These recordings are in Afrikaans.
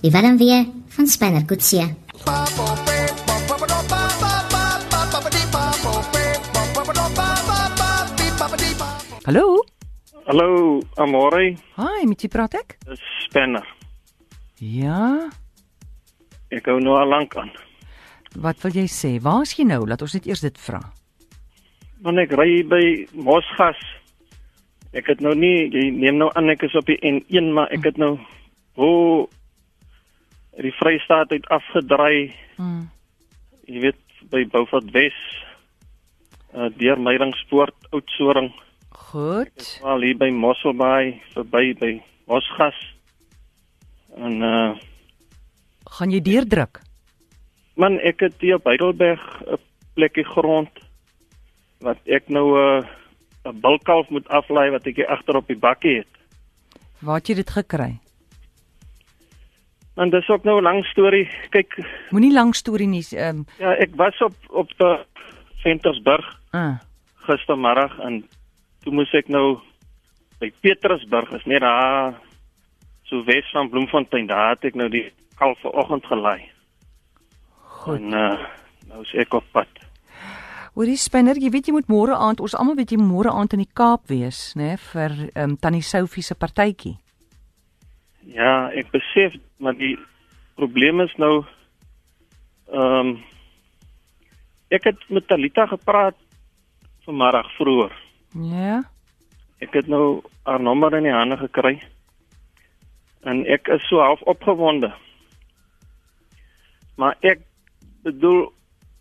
Die warm weer van Spanner Kutsie. Hallo? Hallo, Amore, Hi, met wie praat ek? dis Spanner. Ja. Ek hou nou al lank aan. Wat wil jy sê? Waar is jy nou? Laat ons net eers dit vra. Want ek ry by Mosgas. Ek het nou nie, jy neem nou aan ek is op die N1, maar ek het nou hoe die Vrystaat uit afgedraai. Mm. Jy weet by Beaufort Wes. Uh, deur Meyringspoort, Oudtshoorn, Goed. al hier by Mosselbaai, verby by Mosgas. En uh Gaan jy deurdruk? Man, ek het hier op Heidelberg 'n plekkie grond wat ek nou uh, 'n bulkalf moet aflaai wat ek hier agter op die bakkie het. Waar het jy dit gekry? En dis ook nou 'n lang storie. Kyk, Moenie lank storie nie. Ehm um, ja, ek was op op die Ventersburg uh, gistermiddag en toe moes ek nou by Petrusburg, is net daar so wes van Bloemfontein. Daar het ek nou die kalf vanoggend gelaai. goed. En uh, nou is ek op pad. Hoorie Spinner, jy weet jy moet môre aand, ons almal weet jy môre aand in die Kaap wees, né, vir ehm um, tannie Sophie se partytjie. Ja, ek besef maar die probleem is nou ehm um, ek het met Talita gepraat vanmiddag vroeër. Ja. Ek het nou haar nommer in die hande gekry. En ek is so half opgewonde. Maar ek bedoel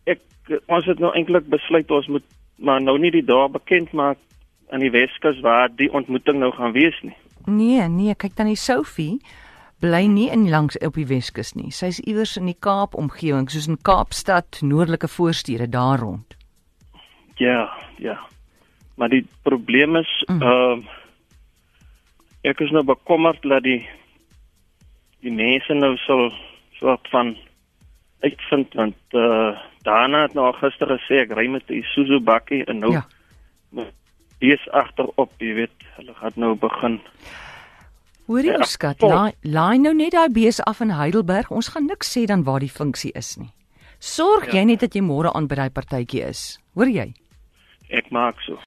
ek ons het nou eintlik besluit ons moet maar nou nie die dae bekend maak aan die Weskus waar die ontmoeting nou gaan wees nie. Nee, nee, kyk tannie Sophie bly nie in langs op die Weskus nie. Sy's iewers in die Kaap omgewing, soos in Kaapstad, noordelike voorstede daar rond. Ja, ja. Maar die probleem is Mm. ehm ek is nou bekommerd dat die die mense nou sal soort van uitvind want uh, daarna het nou gister gesê ek ry met 'n Isuzu bakkie en nou Ja. dis agterop, jy weet, hulle gaan nou begin. Hoorie Ja, ou skat, laai laai nou net daai bees af in Heidelberg. Ons gaan niks sê dan waar die funksie is nie. Sorg Ja. jy net dat jy môre aan by daai partytjie is. Hoor jy? Ek maak so.